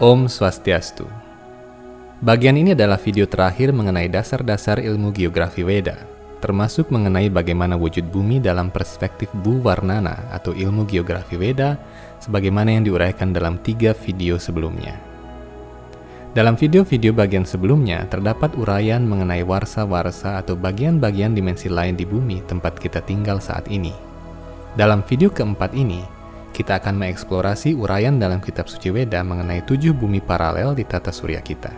Om Swastiastu. Bagian ini adalah video terakhir mengenai dasar-dasar ilmu geografi Weda, termasuk mengenai bagaimana wujud bumi dalam perspektif Bu Warnana atau ilmu geografi Weda, sebagaimana yang diuraikan dalam tiga video sebelumnya. Dalam video-video bagian sebelumnya, terdapat uraian mengenai warsa-warsa atau bagian-bagian dimensi lain di bumi tempat kita tinggal saat ini. Dalam video keempat ini, kita akan mengeksplorasi uraian dalam kitab suci Weda mengenai tujuh bumi paralel di tata surya kita.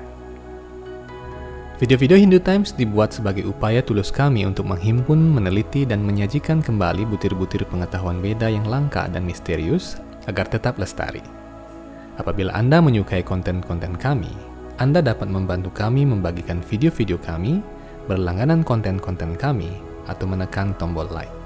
Video-video Hindu Times dibuat sebagai upaya tulus kami untuk menghimpun, meneliti, dan menyajikan kembali butir-butir pengetahuan Weda yang langka dan misterius agar tetap lestari. Apabila Anda menyukai konten-konten kami, Anda dapat membantu kami membagikan video-video kami, berlangganan konten-konten kami, atau menekan tombol like.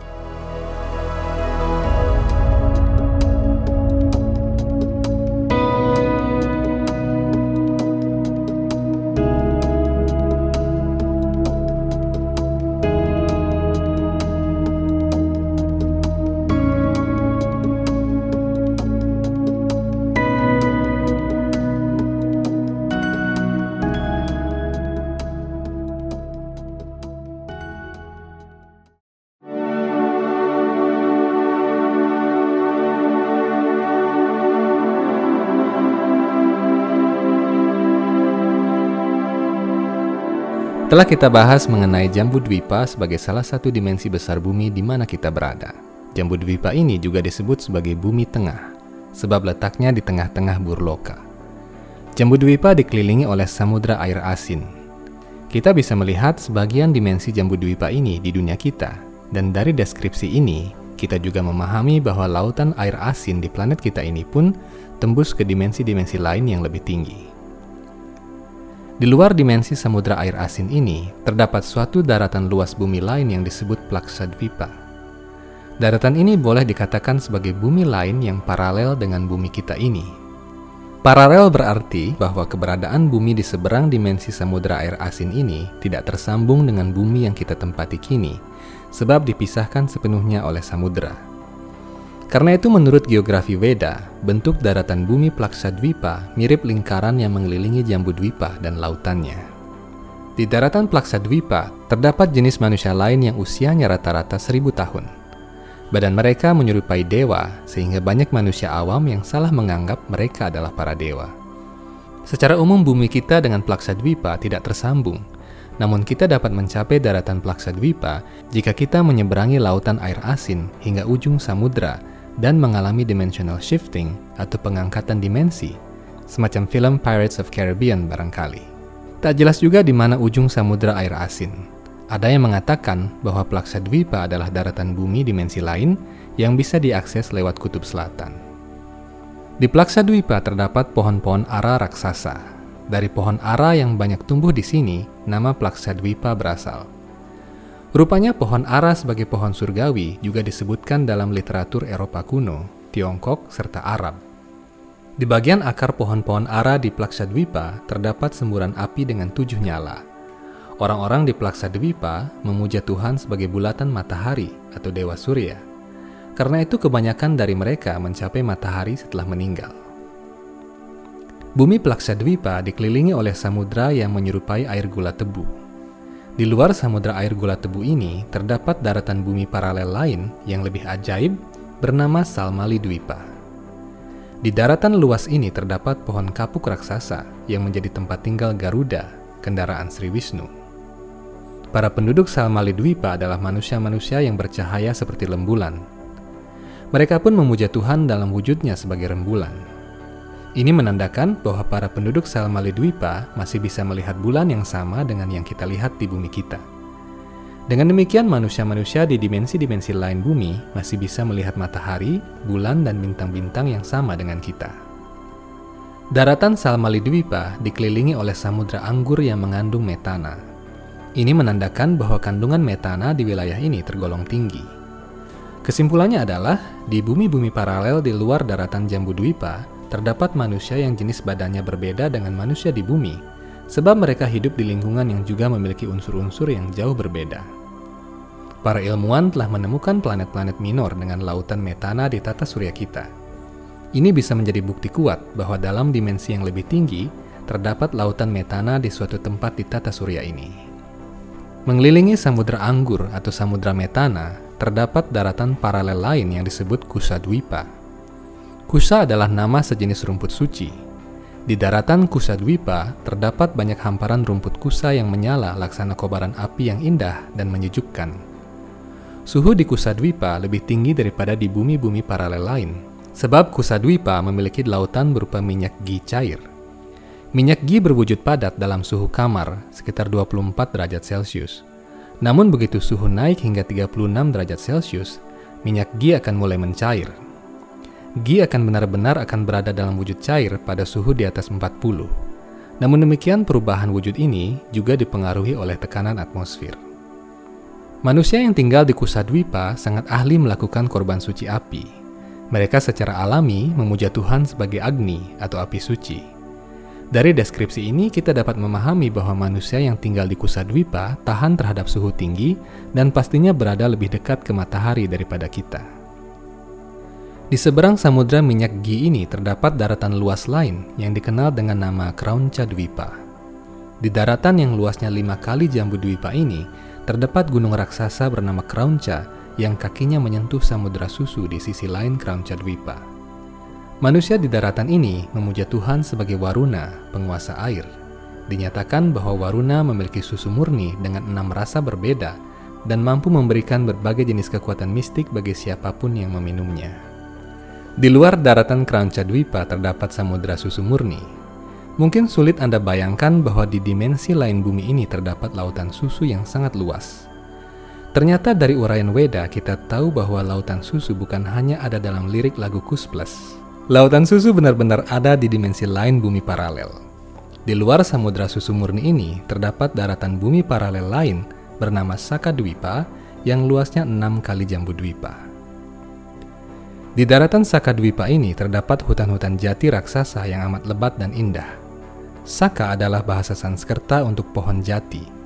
Telah kita bahas mengenai Jambu Dwipa sebagai salah satu dimensi besar bumi di mana kita berada. Jambu Dwipa ini juga disebut sebagai bumi tengah, sebab letaknya di tengah-tengah Burloka. Jambu Dwipa dikelilingi oleh samudra air asin. Kita bisa melihat sebagian dimensi Jambu Dwipa ini di dunia kita, dan dari deskripsi ini, kita juga memahami bahwa lautan air asin di planet kita ini pun tembus ke dimensi-dimensi lain yang lebih tinggi. Di luar dimensi samudra air asin ini, terdapat suatu daratan luas bumi lain yang disebut Plaksadvipa. Daratan ini boleh dikatakan sebagai bumi lain yang paralel dengan bumi kita ini. Paralel berarti bahwa keberadaan bumi di seberang dimensi samudra air asin ini tidak tersambung dengan bumi yang kita tempati kini, sebab dipisahkan sepenuhnya oleh samudra. Karena itu menurut geografi Veda, bentuk daratan bumi Plaksadwipa mirip lingkaran yang mengelilingi Jambudwipa dan lautannya. Di daratan Plaksadwipa terdapat jenis manusia lain yang usianya rata-rata seribu tahun. Badan mereka menyerupai dewa sehingga banyak manusia awam yang salah menganggap mereka adalah para dewa. Secara umum bumi kita dengan Plaksadwipa tidak tersambung, namun kita dapat mencapai daratan Plaksadwipa jika kita menyeberangi lautan air asin hingga ujung samudra dan mengalami dimensional shifting atau pengangkatan dimensi, semacam film Pirates of Caribbean barangkali. Tak jelas juga di mana ujung samudra air asin. Ada yang mengatakan bahwa Plaksadwipa adalah daratan bumi dimensi lain yang bisa diakses lewat kutub selatan. Di Plaksadwipa terdapat pohon-pohon ara raksasa. Dari pohon ara yang banyak tumbuh di sini, nama Plaksadwipa berasal. Rupanya pohon ara sebagai pohon surgawi juga disebutkan dalam literatur Eropa kuno, Tiongkok, serta Arab. Di bagian akar pohon-pohon ara di Plaksadwipa terdapat semburan api dengan tujuh nyala. Orang-orang di Plaksadwipa memuja Tuhan sebagai bulatan matahari atau Dewa Surya. Karena itu kebanyakan dari mereka mencapai matahari setelah meninggal. Bumi Plaksadwipa dikelilingi oleh samudra yang menyerupai air gula tebu. Di luar samudra air gula tebu ini terdapat daratan bumi paralel lain yang lebih ajaib bernama Salmali Dwipa. Di daratan luas ini terdapat pohon kapuk raksasa yang menjadi tempat tinggal Garuda, kendaraan Sri Wisnu. Para penduduk Salmali Dwipa adalah manusia-manusia yang bercahaya seperti rembulan. Mereka pun memuja Tuhan dalam wujudnya sebagai rembulan. Ini menandakan bahwa para penduduk Salmali Dwipa masih bisa melihat bulan yang sama dengan yang kita lihat di bumi kita. Dengan demikian, manusia-manusia di dimensi-dimensi lain bumi masih bisa melihat matahari, bulan, dan bintang-bintang yang sama dengan kita. Daratan Salmali Dwipa dikelilingi oleh samudra anggur yang mengandung metana. Ini menandakan bahwa kandungan metana di wilayah ini tergolong tinggi. Kesimpulannya adalah, di bumi-bumi paralel di luar daratan Jambu Dwipa, terdapat manusia yang jenis badannya berbeda dengan manusia di bumi, sebab mereka hidup di lingkungan yang juga memiliki unsur-unsur yang jauh berbeda. Para ilmuwan telah menemukan planet-planet minor dengan lautan metana di tata surya kita. Ini bisa menjadi bukti kuat bahwa dalam dimensi yang lebih tinggi, terdapat lautan metana di suatu tempat di tata surya ini. Mengelilingi samudra anggur atau samudra metana, terdapat daratan paralel lain yang disebut Kusa Dwipa. Kusa adalah nama sejenis rumput suci. Di daratan Kusa Dwipa terdapat banyak hamparan rumput kusa yang menyala laksana kobaran api yang indah dan menyejukkan. Suhu di Kusa Dwipa lebih tinggi daripada di bumi-bumi paralel lain, Sebab Kusadwipa memiliki lautan berupa minyak gi cair. Minyak gi berwujud padat dalam suhu kamar sekitar 24 derajat Celcius. Namun begitu suhu naik hingga 36 derajat Celcius, minyak gi akan mulai mencair. Gi akan benar-benar akan berada dalam wujud cair pada suhu di atas 40. Namun demikian perubahan wujud ini juga dipengaruhi oleh tekanan atmosfer. Manusia yang tinggal di Kusadwipa sangat ahli melakukan korban suci api, mereka secara alami memuja Tuhan sebagai Agni atau api suci. Dari deskripsi ini kita dapat memahami bahwa manusia yang tinggal di Kusadwipa tahan terhadap suhu tinggi dan pastinya berada lebih dekat ke matahari daripada kita. Di seberang samudra minyak Gi ini terdapat daratan luas lain yang dikenal dengan nama Kraunca Dwipa. Di daratan yang luasnya lima kali Jambu Dwipa ini, terdapat gunung raksasa bernama Kraunca yang kakinya menyentuh samudera susu di sisi lain Crown Chadwipa. Manusia di daratan ini memuja Tuhan sebagai Waruna, penguasa air. Dinyatakan bahwa Waruna memiliki susu murni dengan enam rasa berbeda dan mampu memberikan berbagai jenis kekuatan mistik bagi siapa pun yang meminumnya. Di luar daratan Crown Chadwipa terdapat samudera susu murni. Mungkin sulit Anda bayangkan bahwa di dimensi lain bumi ini terdapat lautan susu yang sangat luas. Ternyata dari uraian Weda kita tahu bahwa lautan susu bukan hanya ada dalam lirik lagu Kusplus. Lautan susu benar-benar ada di dimensi lain bumi paralel. Di luar samudra susu murni ini terdapat daratan bumi paralel lain bernama Saka Dwipa yang luasnya 6 kali Jambu Dwipa. Di daratan Saka Dwipa ini terdapat hutan-hutan jati raksasa yang amat lebat dan indah. Saka adalah bahasa Sanskerta untuk pohon jati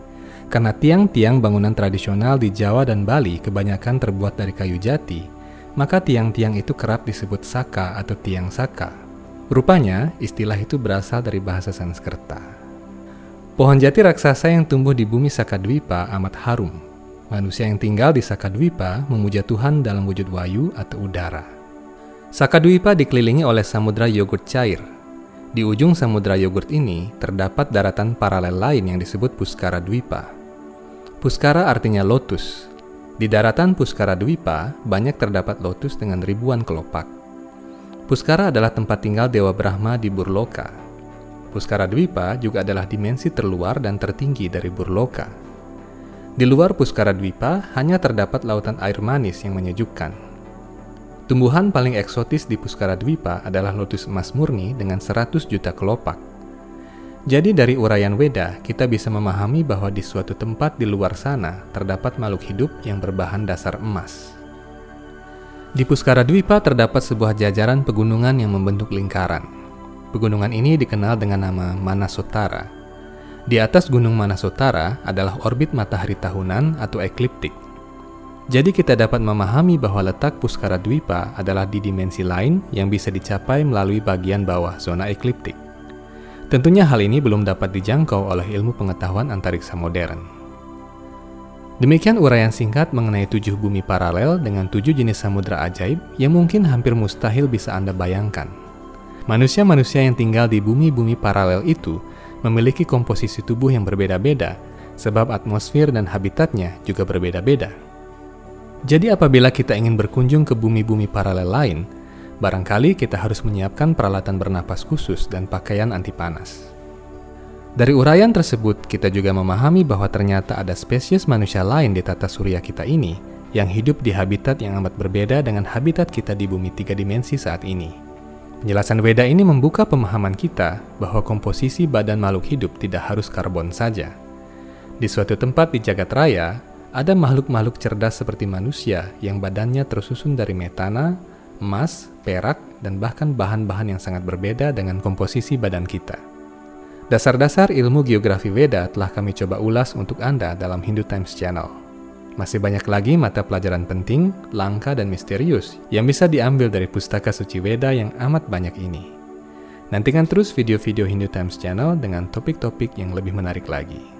karena tiang-tiang bangunan tradisional di Jawa dan Bali kebanyakan terbuat dari kayu jati, maka tiang-tiang itu kerap disebut saka atau tiang saka. Rupanya, istilah itu berasal dari bahasa Sanskerta. Pohon jati raksasa yang tumbuh di bumi Sakadwipa amat harum. Manusia yang tinggal di Sakadwipa memuja Tuhan dalam wujud wayu atau udara. Sakadwipa dikelilingi oleh samudra yogurt cair. Di ujung samudra yogurt ini terdapat daratan paralel lain yang disebut Puskara Dwipa. Puskara artinya lotus. Di daratan Puskara Dwipa banyak terdapat lotus dengan ribuan kelopak. Puskara adalah tempat tinggal Dewa Brahma di Burloka. Puskara Dwipa juga adalah dimensi terluar dan tertinggi dari Burloka. Di luar Puskara Dwipa hanya terdapat lautan air manis yang menyejukkan. Tumbuhan paling eksotis di Puskara Dwipa adalah lotus emas murni dengan 100 juta kelopak. Jadi dari uraian Weda, kita bisa memahami bahwa di suatu tempat di luar sana terdapat makhluk hidup yang berbahan dasar emas. Di Puskara Dwipa terdapat sebuah jajaran pegunungan yang membentuk lingkaran. Pegunungan ini dikenal dengan nama Manasotara. Di atas Gunung Manasotara adalah orbit matahari tahunan atau ekliptik. Jadi kita dapat memahami bahwa letak Puskara Dwipa adalah di dimensi lain yang bisa dicapai melalui bagian bawah zona ekliptik. Tentunya hal ini belum dapat dijangkau oleh ilmu pengetahuan antariksa modern. Demikian uraian singkat mengenai tujuh bumi paralel dengan tujuh jenis samudra ajaib yang mungkin hampir mustahil bisa Anda bayangkan. Manusia-manusia yang tinggal di bumi-bumi paralel itu memiliki komposisi tubuh yang berbeda-beda, sebab atmosfer dan habitatnya juga berbeda-beda. Jadi apabila kita ingin berkunjung ke bumi-bumi paralel lain, barangkali kita harus menyiapkan peralatan bernapas khusus dan pakaian anti panas. Dari uraian tersebut, kita juga memahami bahwa ternyata ada spesies manusia lain di tata surya kita ini yang hidup di habitat yang amat berbeda dengan habitat kita di bumi tiga dimensi saat ini. Penjelasan Weda ini membuka pemahaman kita bahwa komposisi badan makhluk hidup tidak harus karbon saja. Di suatu tempat di jagat raya, ada makhluk-makhluk cerdas seperti manusia yang badannya tersusun dari metana, emas, perak, dan bahkan bahan-bahan yang sangat berbeda dengan komposisi badan kita. Dasar-dasar ilmu geografi Veda telah kami coba ulas untuk Anda dalam Hindu Times Channel. Masih banyak lagi mata pelajaran penting, langka, dan misterius yang bisa diambil dari pustaka suci Weda yang amat banyak ini. Nantikan terus video-video Hindu Times Channel dengan topik-topik yang lebih menarik lagi.